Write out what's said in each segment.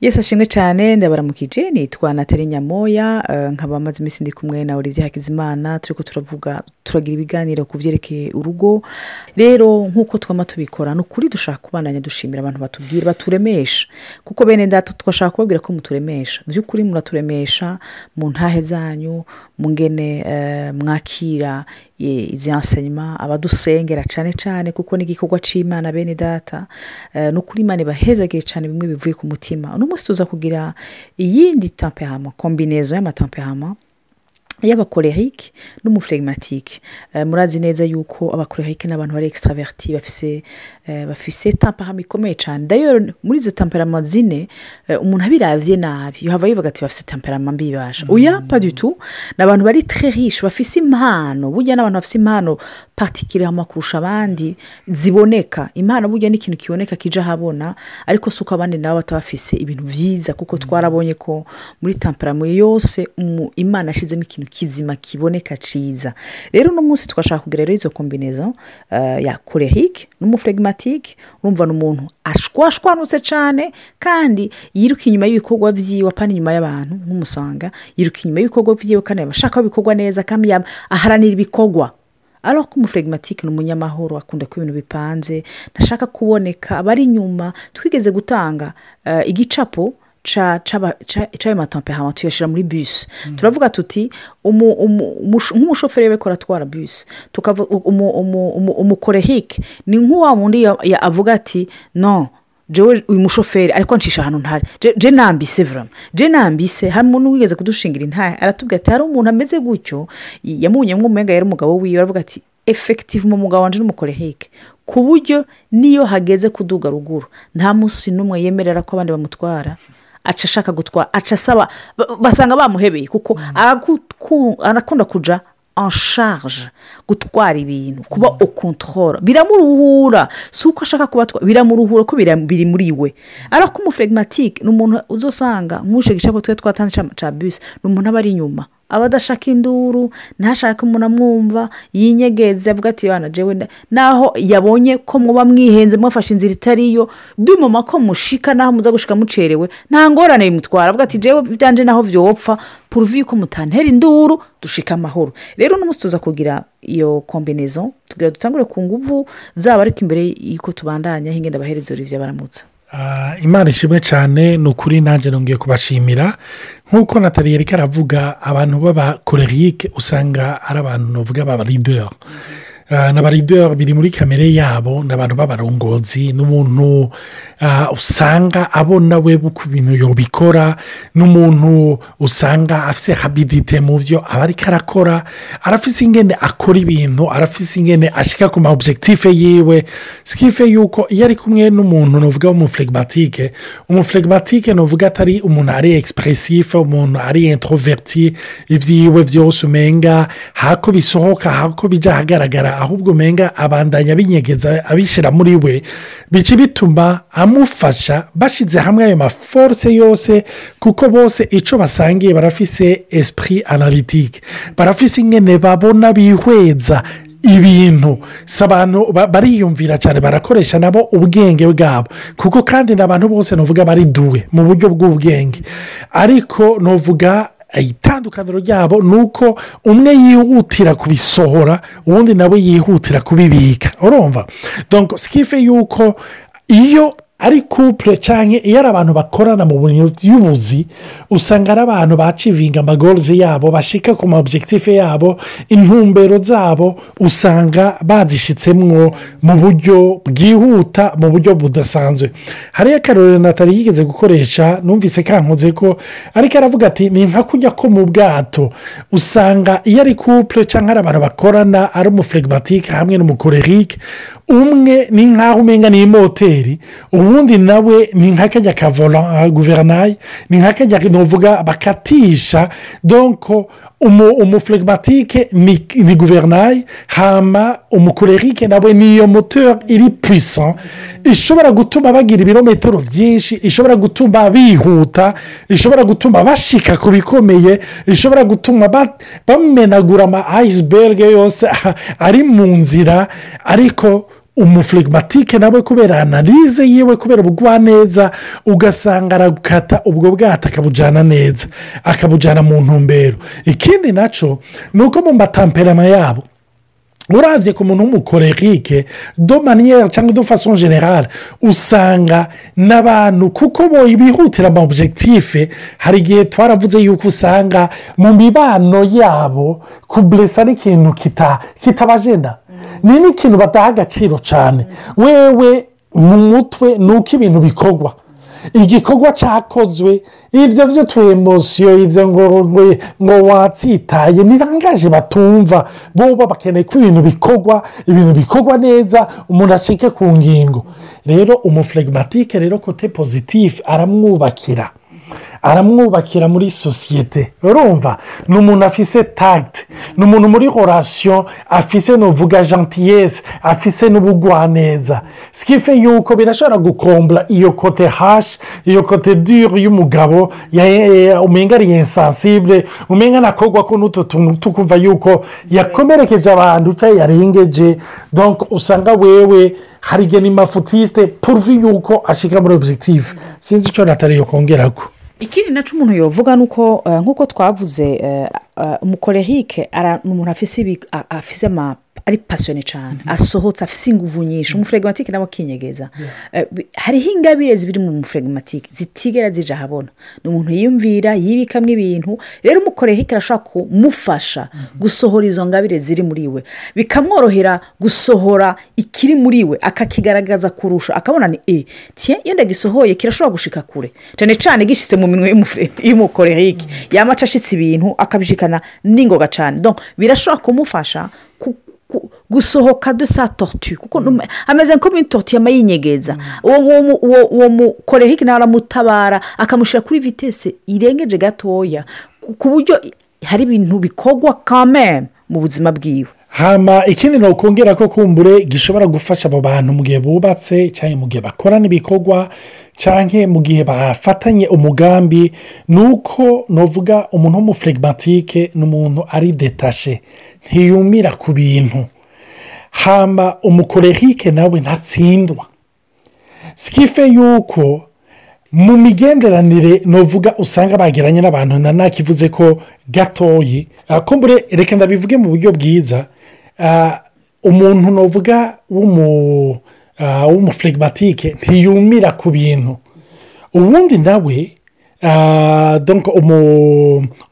yesi ashimwe cyane. Ndabaramukije nitwa natali nyamoya eh, nkaba maze iminsi ndi kumwe na olivier hakizimana turi ko turavuga turagira ibiganiro ku byerekeye urugo. Rero nk'uko twama tubikora ni ukuri dushaka kubandanya dushimira abantu batubwira baturemesha. Kuko bene data twashaka kubabwira ko muturemesha. By'ukuri muraturemesha mu ntahe zanyu mu ngene eh, mwakira izi enseignement abadusengera cyane cyane kuko ni igikorwa cy'imana bene data. Eh, ni ukuri imana ibahezagire cyane bimwe bivuye ku mutima. Uno munsi tuza kugira iyindi temperama kombinezo y'amatemperama y'abakorehike n'umuflegimatike Eh, murazi neza yuko abakorehike ni abantu bari extraverti bafise eh, bafise temperama ikomeye cyane dayo muri izi temperama zine eh, umuntu abiravye nabi. Yohava yivuga ati bafise temperama mbi basha oya pas du tout. Ni abantu bari riche bafise impano. Burya n'abantu bafise impano particulièrement kurusha abandi ziboneka. Impano burya ni ikintu kiboneka kija ahabona ariko si uko abandi nabo bataba bafise ibintu vyiza kuko twarabonye ko muri temperama yose imana yashizemo ikintu kizima kiboneka ciza. Rero uno munsi twashaka kugira rero izo kombinezo uh, ya korehike n'umuflegimatike urumva ni umuntu ashwashwanutse cyane kandi yiruka inyuma y'ibikorwa vyiwe apana inyuma y'abantu nk'umusanga yiruka inyuma y'ibikorwa vyiwe kandi aba ashaka ko bikorwa neza kandi aharanira ibikorwa. Alors ko umuflegimatike ni umunyamahoro akunda ko ibintu bipanze ntashaka kuboneka aba ari inyuma twigeze gutanga eh, igicapo c'ayo matemperama tuyashyira muri bus. Turavuga tuti umu- umu- umusho- nk'umushoferi we umu- umu- umukorehike ni nk'uwa wundi avuga ati no jewe uyu mushoferi ariko ncisha ahantu ntari Je- nambise vrama je nambise hari umuntu wigeze kudushingira intahe aratubwira ati hari umuntu ameze gutyo yamunyemo umenga yari umugabo wiwe aravuga ati efekitivu mu mugabo wanje n'umukorehike ku buryo niyo hageze kuduga ruguru nta munsi n'umwe yemerera ko abandi bamutwara. Aca ashaka gutwara aca asaba. Ba- basanga bamuhebeye kuko araguku- arakunda kuja en charge gutwara ibintu kuba au contrôle. Biramuruhura. Si uko ashaka kubatwara biramuruhura ko biri muri we. Ariko ko umuflegimatike ni umuntu uzosanga nk'uje gicapo twe twatanze ca bus ni umuntu aba ari inyuma. Aba adashaka induru ntashake umuntu amwumva yinyegeze avuga ati bana jewe nda-" naho yabonye ko muba mwihenze mwafashe inzira itariyo dumama ko mushika naho muza gushika mucerewe nta ngorane bimutwara avuga ati jewe byanje naho vyopfa puruvi yuko mutantera induru dushika amahoro. Rero tuza kugira iyo kombinezo tugira dutangure ku nguvu zaba ariko imbere y'uko tubandanya hingenda abahereza urivyo baramutsa Ah, imana ishimwe cyane ni ukuri nanjye nongeye kubashimira. Nk'uko natali yari aravuga abantu b'abakorerike usanga ari abantu navuga b'abarideri n'abarideri biri muri kamere yabo ni abantu b'abarongozi n'umuntu ah, usanga abona we ku bintu yobikora n'umuntu usanga afite habidite mu byo aba ariko arakora arafise ingene akora ibintu arafise ingene ashika ku ma objectif yiwe. Sikife yuko iyo ari kumwe n'umuntu nuvuga w'umuflegimatike umuflegimatike nuvuga atari umuntu ari expressif umuntu ari introverti ibyiwe byose umenga hako bisohoka hako bijya ahagaragara ahubwo umenga abandanya binyegeza abishyira muri we bica bituma amufasha bashyize hamwe ayo maforce yose kuko bose icyo basangiye barafise esprit analytique. Barafise ingene babona bihweza ibintu. Si abantu ba- bariyumvira cyane barakoresha nabo ubwenge bwabo. Kuko kandi ni abantu bose nuvuga bari duwe mu buryo bw'ubwenge. Ariko nuvuga itandukaniro ryabo ni uko umwe yihutira kubisohora uwundi nawe yihutira kubibika. Urumva? Sikife yuko iyo ari couple cyangwa iyo ari abantu bakorana mu bintu by'ubuzi usanga ari abantu bacivinga amagorizi yabo bashika ku ma objectif yabo intumbero zabo usanga bazishyitsemwo mu buryo bwihuta mu buryo budasanzwe. Hariyo akarorero natali yigeze gukoresha numvise kankoze ko ariko aravuga ati ni nka kujya ko mu bwato. Usanga iyo ari couple cyangwa ari abantu bakorana ari umuflegimatike hamwe n'umukorerike umwe ni nk'aho umenga ni imoteri ubundi nawe ni nk'akajya ka vola guvernayi ni nk'akajya nuvuga bakatisha. Donko umuflegimatike ni guvernayi hama umukorerike nawe ni iyo moteri iri purisa ishobora gutuma bagira ibirometero byinshi ishobora gutuma bihuta ishobora gutuma bashika ku bikomeye ishobora gutuma ba- bamenagura ama ayisiberge yose ari mu nzira ariko umuflegimatike nawe kubera analize yiwe kubera ubugwaneza ugasanga arakata ubwo bwato akabujyana neza akabujyana mu ntumbero. Ikindi na cyo ni uko mu matamperama yabo urabye ku muntu w'umukorerike do maniyeri cyangwa do faso generale usanga n'abantu kuko bihutira ama objectif hari igihe twaravuze yuko usanga mu mibano yabo kuburesa n'ikintu kitabajena ni n'ikintu badaha agaciro cyane wewe mu mutwe ni uko ibintu bikorwa igikorwa cyakozwe ibyo byo tu emosiyo ibyo ngo watsitaye nirangaje batumva. Bo bakeneye ko ibintu bikorwa ibintu bikorwa neza umuntu acike ku ngingo. Rero umuflegimatike rero kote pozitifu aramwubakira. Aramwubakira muri sosiyete. Urumva? Ni umuntu afise tagiti ni umuntu muri horasiyo afise nuvuga jantiyesi afise n'ubugwaneza. Sikife yuko birashobora gukombura iyo kote hashi iyo kote dure y'umugabo umenga ari insansibure umenga anakorwa ko n'utu tuntu tukumva yuko yakomerekeje abantu cyangwa yarengeje. Donko usanga wewe hari igihe ni mafutisite puruvi yuko ashika muri objective sinzi icyo natari yo kongera ko ikindi na cyo umuntu yavuga ni uko nk'uko twavuze umukorehike ni umuntu afise ama ari pasiyone cyane asohotse afise ingufu nyinshi umufuregimatike nawe akinyegeza hariho ingabire zibiri mu mufuregimatike zitigera zije ahabona ni umuntu yiyumvira yibikamo ibintu rero umukorehike arashobora kumufasha gusohora izo ngabire ziri muri we. Bikamworohera gusohora ikiri muri we akakigaragaza kurusha akabona ni e tiye iyo ndagisohoye kirashobora gushika kure. Cyane cyane gishyitse mu minwe y'umukorehike yamaca ashitse ibintu akabishikana n'ingoga cyane birashobora kumufasha gusohoka dusa tortu kuko ameze nk'umutortu yama yinyegeza uwo mukorehike nawe aramutabara akamushyira kuri vitese irengeje gatoya ku buryo hari ibintu bikorwa kameme mu buzima bwiwe. Hama ikindi ni ukongera ko kumbure gishobora gufasha abo bantu mu gihe bubatse cyangwa mu gihe bakorana ibikorwa cyangwa mu gihe bafatanye umugambi ni uko nuvuga umuntu w'umufuregimatike ni umuntu ari detashe ntiyumira ku bintu. Hamba umukorehike nawe ntatsindwa. Sikife yuko mu migenderanire nuvuga usanga bageranye n'abantu na nakivuze ko gatoyi. Kumbure reka ndabivuge mu buryo bwiza. Umuntu nuvuga w'umufuregimatike ntiyumira ku bintu. Ubundi nawe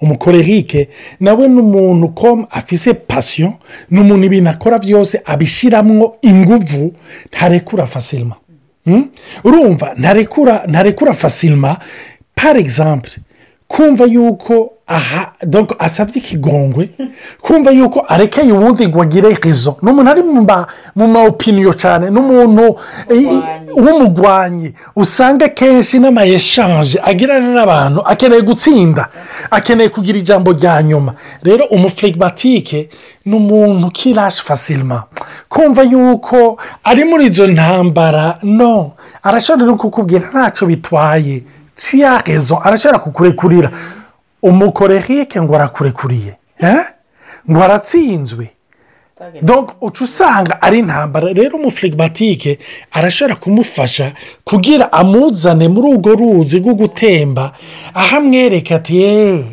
umukorerike nawe ni umuntu ko afise pasiyo ni umuntu ibintu akora byose abishyiramo ingufu ntarekura fasilima urumva ntarekura fasilima par exemple kumva yuko aha asabye ikigongwe kumva ariko arekeye ubundi ngo agire rezo ni umuntu ari mu ma opiniyo cyane n'umuntu w'umugwanyi. Usanga kenshi n'amayeshanje agirana n'abantu akeneye gutsinda akeneye kugira ijambo rya nyuma. Rero umufuregimatike ni umuntu kirashe fasilima kumva yuko ari muri izo ntambara no. Arashobora no kukubwira ntacyo bitwaye. Tuyarezo arashobora kukurekurira umukorehike ngo arakurekuriye ngo aratsinzwe uca usanga ari intambara rero umufuregimatike arashobora kumufasha kugira amuzane muri urwo ruzi rwo gutemba aho amwereka ati yeee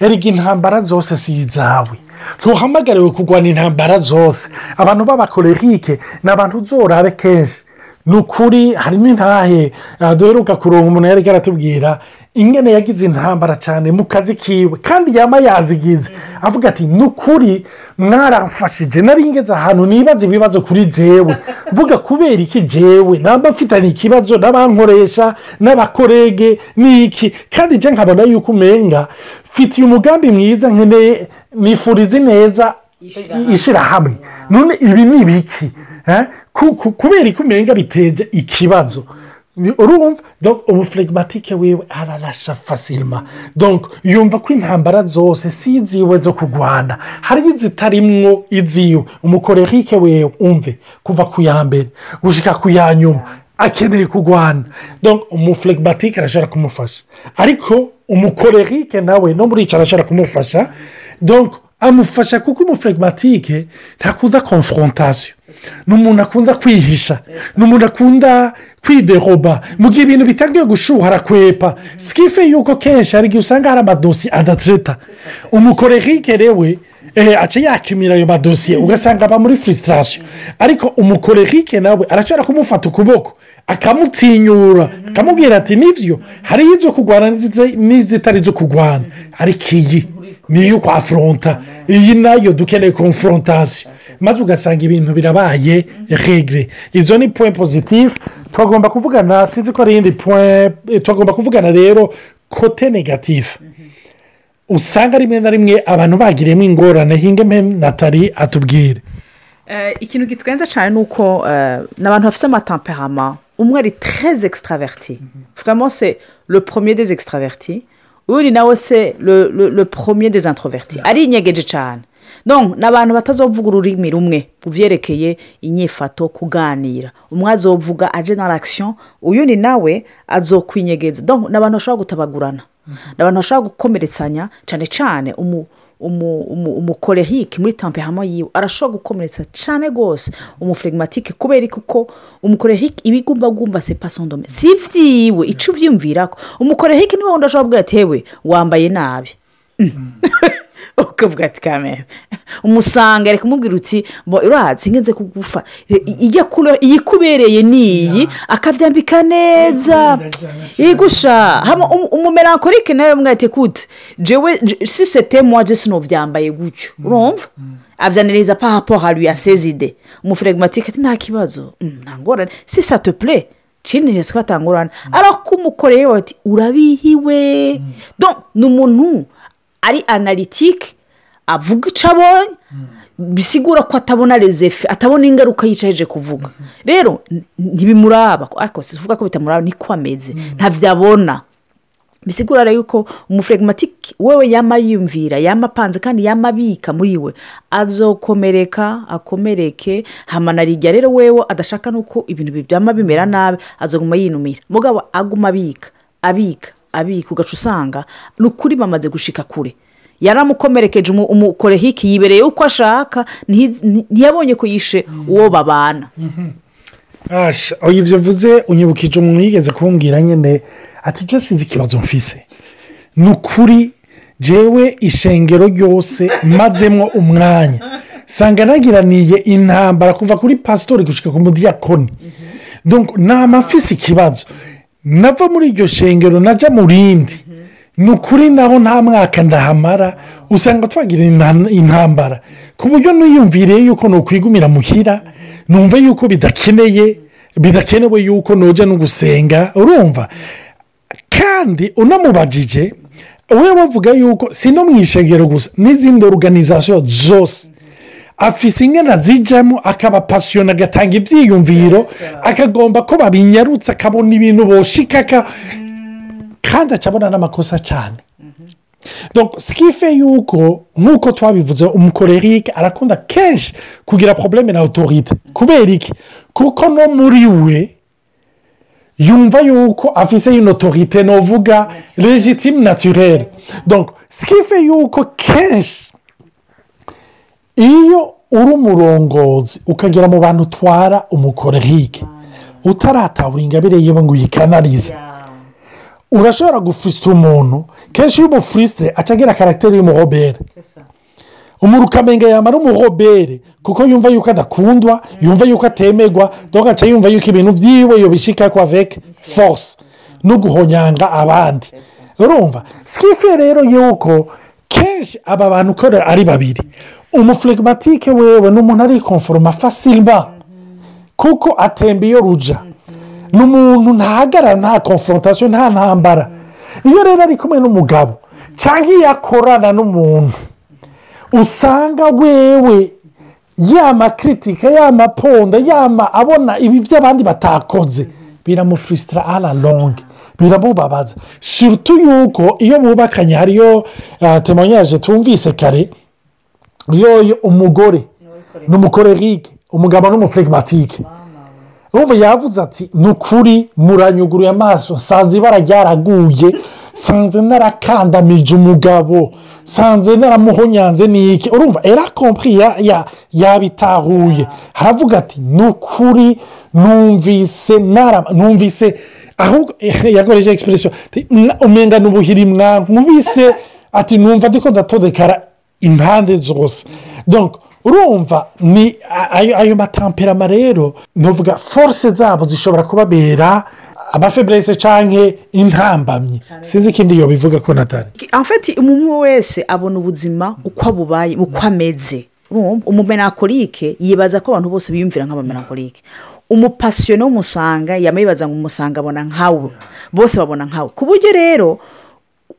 erega intambara zose si izawe ntuhamagariwe kurwana intambara zose abantu b'abakorehike ni abantu uzorabe kenshi ni ukuri harimo intahe duheruka kuronga umuntu yari aratubwira ingene yagize intambara cyane mu kazi kiwe kandi yaba yazigize. Avuga ati ni ukuri mwaramfashije naringeze ahantu nibaza ibibazo kuri jewe. Mvuga kubera iki jewe? Namba mfitanye ikibazo n'abankoresha n'abakorege n'iki kandi njye nkabona yuko umenga mfitiye umugambi mwiza nkeneye nifuriza neza ishyirahamwe none ibi ni ibiki? Kubera ko umenga biteje ikibazo. Urumva? Umufuregimatike wiwe ararasha fasilima yumva ko intambara zose si iziwe zo kurwana hari izitarimwo iziwe. Umukorerike wewe umve kuva ku ya mbere gushyika ku ya nyuma akeneye kurwana umufuregimatike arashobora kumufasha. Ariko umukorerike nawe no muri icyo arashobora kumufasha. Amufasha kuko umufuregimatike ntakunda konforontasiyo ni umuntu akunda kwihisha ni umuntu akunda kwideroba. Mu gihe ibintu bitangiye gushuha arakwepa sikife yuko kenshi hari igihe usanga hari amadosiye adatereta umukorerike rewe aca yakimira ayo madosiye ugasanga aba muri furisitasiyo ariko umukorerike nawe arashobora kumufata ukuboko akamutinyura akamubwira ati ni byo hariho izo kurwana n'izitari izo kurwana ariko iyi ni iyo kwaforonta iyi na yo dukeneye konforontasiyo maze ugasanga ibintu birabaye regire izo ni puwe pozitifu tugomba kuvugana sinzi ko ari iyindi puwe tugomba kuvugana rero kote negatifu usanga rimwe na rimwe abantu bagiriyemo ingorane hinge natali atubwire. Ikintu gitwenza cyane ni uko ni abantu bafite amatamperama umwe ari tereze ekisitaraveriti vraiment se le premier des extraverti uyu nawe se le premier des introverti ari inyegeje cyane ni abantu batazovuga ururimi rumwe ku byerekeye inyifato kuganira. Umwe azovuga ajenera akisiyo uyu ni nawe azokwinyegeza ni abantu bashobora gutabagurana. Ni abantu bashobora gukomeretsanya cyane cyane umukorehike muri tampehamo yiwe. Arashobora gukomeretsa cyane rwose umufuregimatike kubera ko umukorehike ibigumbagumba se pasondome si ibyiwe icyo ubyiyumvira ko umukorehike ni we wundi ashobora kubwira ati hewe wambaye nabi. ukavuga ati kamera umusanga reka umubwira uti urahatse ngenze kugufa. Iyikubereye ni iyi? Akabyambika neza. Yigusha umumerankorike nawe mwate kute jewe si sete muwaje sinobyambaye gutyo. Urumva? Abyaniriza pahapo haruye asezide umufuregimatike ati nta kibazo. Nta ngorane. Si satepure cinireze ko atangurana ariko umukoreye bati urabihiwe. Ni umuntu ari analitike avuga icyo abonye bisigura ko atabona rezefe atabona ingaruka yicaje kuvuga. Rero ntibimuraba ariko si uvuga ko bitamuraba niko ameze ntabyo abona. Bisigura rero yuko umufuregimatike wewe yama yiyumvira yama apanze kandi yama abika muri we. Azokomereka akomereke hamanarijya rero wewe adashaka nuko ibintu byama bimera nabi azaguma yinumira. Mugabo aguma abika abika. Abika ugaca usanga ni ukuri bamaze gushika kure. Yaramukomerekeje umukorehike yibereye uko ashaka ntiyabonye ko yishe uwo babana. Ibyo uvuze unyibukije umuntu yigeze kumbwira nyine ati ibyo sinzi ikibazo mfise. Ni ukuri jewe ishengero ryose mazemo umwanya. Sanga nagiraniye intambara kuva kuri pasitori gushyika ku mudiyakoni ni amafisi ikibazo. Nava muri iryo shengero najya mu rindi ni ukuri naho nta mwaka ndahamara usanga twagira intambara. Ku buryo niyumviriye yuko ni ukwigumira muhira numva yuko bidakeneye bidakenewe yuko nujya no gusenga urumva. Kandi unamubajije we bavuga yuko si no mu ishengero gusa n'izindi oruganizasiyo zose. Afise ingana zijyamo akaba pasiyona agatanga ibyiyumviro akagomba ko babinyarutse akabona ibintu boshikaka. Kandi acabona n'amakosa cyane sikife yuko nk'uko twabivuze umukorerike arakunda kenshi kugira porobuleme na otorite kubera iki? Kuko no muri we yumva yuko afise ino otorite ni uvuga legitime naturere sikife yuko kenshi iyo uri umurongozi ukagera mu bantu utwara umukorerike utaratahura ingabire yiwe ngo uyikanarize. Urashobora gufusitira umuntu kenshi iyo umufurisitire acagira karagiteri y'umuhobere. Umuntu ukamenga yamara umuhobere kuko yumva yuko adakundwa yumva yuko atemerwa dore aca yumva yuko ibintu byiwe yobishika ko aveke force no guhonyanga abandi. Urumva? Sikife rero yuko kenshi aba bantu uko ari babiri. Umufuregimatike wewe ni umuntu ari konforoma fasilima kuko atemba iyo ruja ni umuntu ntahagarara nta konforotasiyo nta ntambara. Iyo rero ari kumwe n'umugabo cyangwa iyo akorana n'umuntu usanga wewe yama kiritika yama ponda yama abona ibi by'abandi batakoze biramufurisitira ara longe biramubabaza. Surutu yuko iyo bubakanye hariyo temonyaje tumvise kare iyo umugore. Ni umukorerike umugabo n'umufuregimatike ubu yavuze ati ni ukuri muranyuguruye amaso. Nsanze ibara ryaraguye. Sanze narakandamije umugabo. Sanze naramuhonyanze n'iki. Urumva erakompri yabitahuye. Haravuga ati ni ukuri numvise numvise ahubwo yakoresheje egisipuresiyo umenga ni ubuhiri mwankubise ati numva ndiko ndatondekara impande zose. Urumva ni ayo matamperama rero nuvuga force zabo zishobora kubabera amafeburese cyangwa intambamyi. Sinzi ikindi iyo bivuga ko natari afite umuntu wese abona ubuzima uko abubaye uko ameze. Umumenakorike yibaza ko abantu bose biyumvira nk'abamenakorike umupasiyoni w'umusanga yamayibaza ngo umusanga abona nkawe. Bose babona nkawe. Ku buryo rero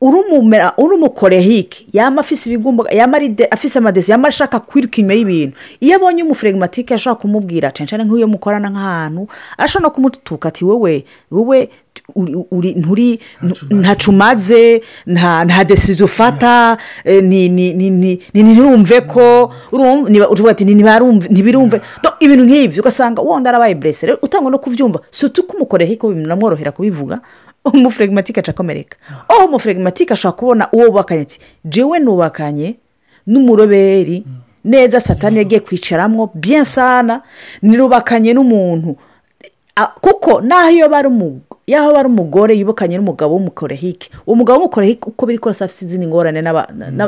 uri umukorehike yaba afise ibigumba yaba afise amadesi yaba ashaka kwiruka inyuma y'ibintu. Iyo abonye umufuregimatike ashobora kumubwira cyane nk'iyo mukorana nk'ahantu ashobora no kumutuka ati wowe wowe nturi ntacumaze. nta desizo ufata ntirumve ko ntibirumve ibintu nk'ibyo ugasanga wenda arabaye burese rero utangwa no kubyumva si uko umukorehike binamworohera kubivuga umufuregimatike acakomereka aho umufuregimatike ashobora kubona uwo bubakanye ati jewe nubakanye n'umuroberi neza satani yagiye kwicaramo byensana nirubakanye n'umuntu. Kuko naho iyo bari umugore yubakanye n'umugabo w'umukorehike. Uwo mugabo w'umukorehike uko biri kose afite izindi ngorane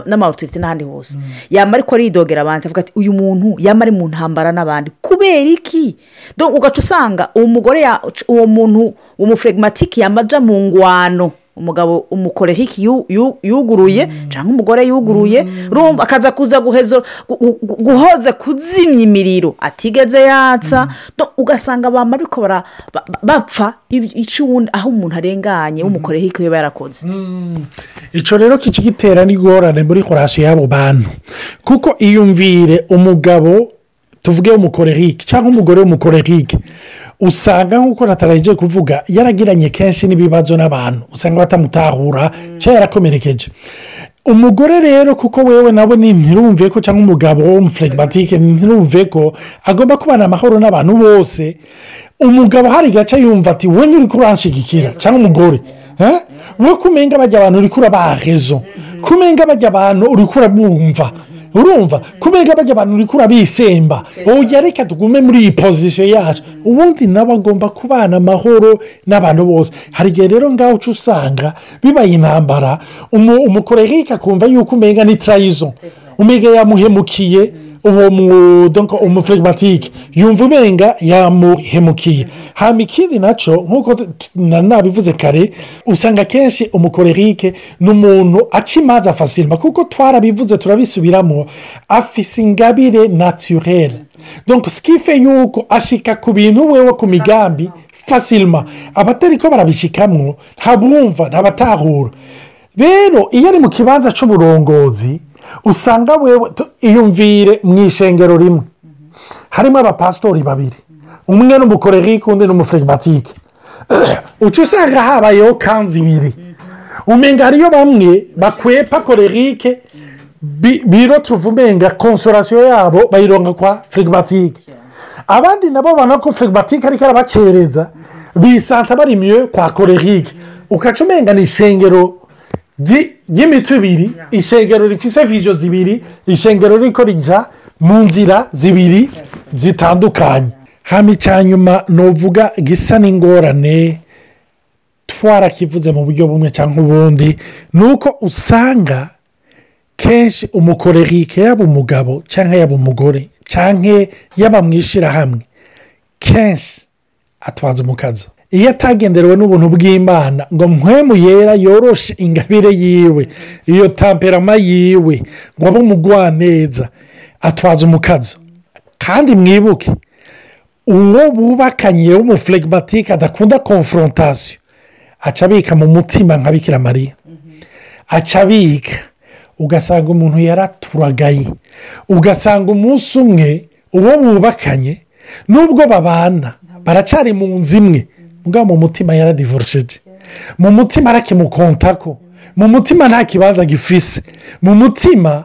n'amaruturite n'ahandi hose. Yaba ariko aridogera abandi avuga ati uyu muntu yaba ari mu ntambara n'abandi. Kubera iki? Ugaca usanga uwo mugore uwo muntu umufuregimatike yamaja mu ngwano. Umugabo umukorehike yuguruye? Cyangwa umugore yuguruye? Akaza kuza guhoza kuzimya imiriro. Atigeze yatsa. Ugasanga abantu ariko bapfa aho umuntu arenganye w'umukorehike we yarakoze. Icyo rero kici gitera n'ingorane muri korasiyo y'abo bantu? Kuko iyumvire umugabo tuvuge umukorehike cyangwa umugore w'umukorehike usanga nk'uko nataragiye kuvuga yaragiranye kenshi n'ibibazo n'abantu. Usanga batamutahura cyangwa yarakomerekeje. Umugore rero kuko wewe nawe ntirumve ko cyangwa umugabo w'umufuregimatike ntirumve ko agomba kubana amahoro n'abantu bose. Umugabo hari gace yumva ati wowe uri kuranshigikira cyangwa umugore? We kumenga bajya abantu uri kurabaha rezo. Kumenga bajya abantu uri kurabumva. Urumva kubera bajya abantu uri kurabisemba ubu reka tugume muri iyi pozisiyo yacu. Ubundi nawe agomba kubana amahoro n'abantu bose. Hari igihe rero ngaho uca usanga bibaye intambara. Umukorerike akumva yuko umenya ni tarayizo umenya yamuhemukiye. Uwo umufuregimatike yumva umenga yamuhemukiye. Hano ikindi na cyo nk'uko nabivuze kare usanga akenshi umukorerike ni umuntu aca imanza afasirima kuko twarabivuze turabisubiramo afise ingabire naturere donko sikife yuko ashika ku bintu wewe ku migambi fasirima abatari ko barabishikamwo ntabwumva ntabatahura rero iyo ari mu kibanza cy'uburongozi usanga wewe iyumvire mu ishengero rimwe harimo abapasitori babiri. Umwe ni umukorerike undi ni umufuregimatike uca usanga habayeho kanzu ibiri. Umenga hariyo bamwe bakwepa korerike biro tuvuga umenga konsorasiyo yabo bayironga kwa furegimatike abandi nabo babona ko furegimatike ariko arabacereza bisanta bari miyo kwa korerike ukaca umenga ni ishengero ry'imitwe ibiri ishengero rifite viziyo zibiri ishengero riko rijya mu nzira zibiri zitandukanye hano icyanyuma nuvuga gisa n'ingorane twarakivuze mu buryo bumwe cyangwa ubundi ni uko usanga kenshi umukorerike yaba umugabo cyangwa yaba umugore cyangwa yaba mu ishyirahamwe kenshi atwaza umukazo iyo atagenderewe n'ubuntu bw'imana ngo mpwemu yera yoroshe ingabire yiwe iyo tamperama yiwe ngo abe umugwaneza atwaza umukazo. Kandi mwibuke uwo bubakanye w'umufuregimatike adakunda konforontasiyo aca abika mu mutima nka bikira mariya. Aca abika ugasanga umuntu yaraturagaye ugasanga umunsi umwe uwo bubakanye n'ubwo babana baracari mu nzu imwe ubwo mu mutima yaradivorosheje mu mutima arakimukontako mu mutima nta kibanza gifise. Mu mutima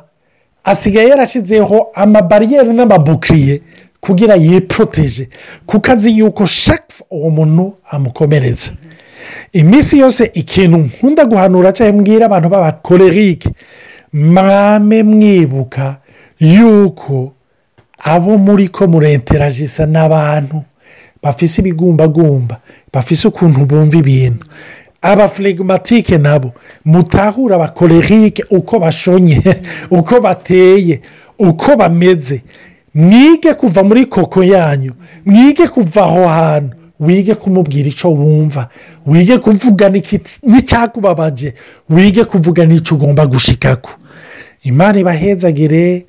asigaye yarashyizeho amabariyeri n'amabukiriye kugira yiporoteje kuko azi yuko shaka uwo muntu amukomereza. Iminsi yose ikintu nkunda guhanura cyangwa mbwira abantu b'abakorerike mwame mwibuka yuko abo muri ko murenteragisa n'abantu. Bafise ibigumbagumba bafise ukuntu bumva ibintu. Abaflegimatike nabo mutahura abakorerike uko bashonye uko bateye uko bameze. Mwige kuva muri koko yanyu mwige kuva aho hantu wige kumubwira icyo wumva wige kuvuga n'icyakubabaje wige kuvuga n'icyo ugomba gushikako. Imana ibahezagire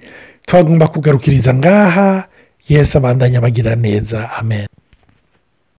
twagomba kugarukiriza ngaha yesi abandanya bagira neza. Amen.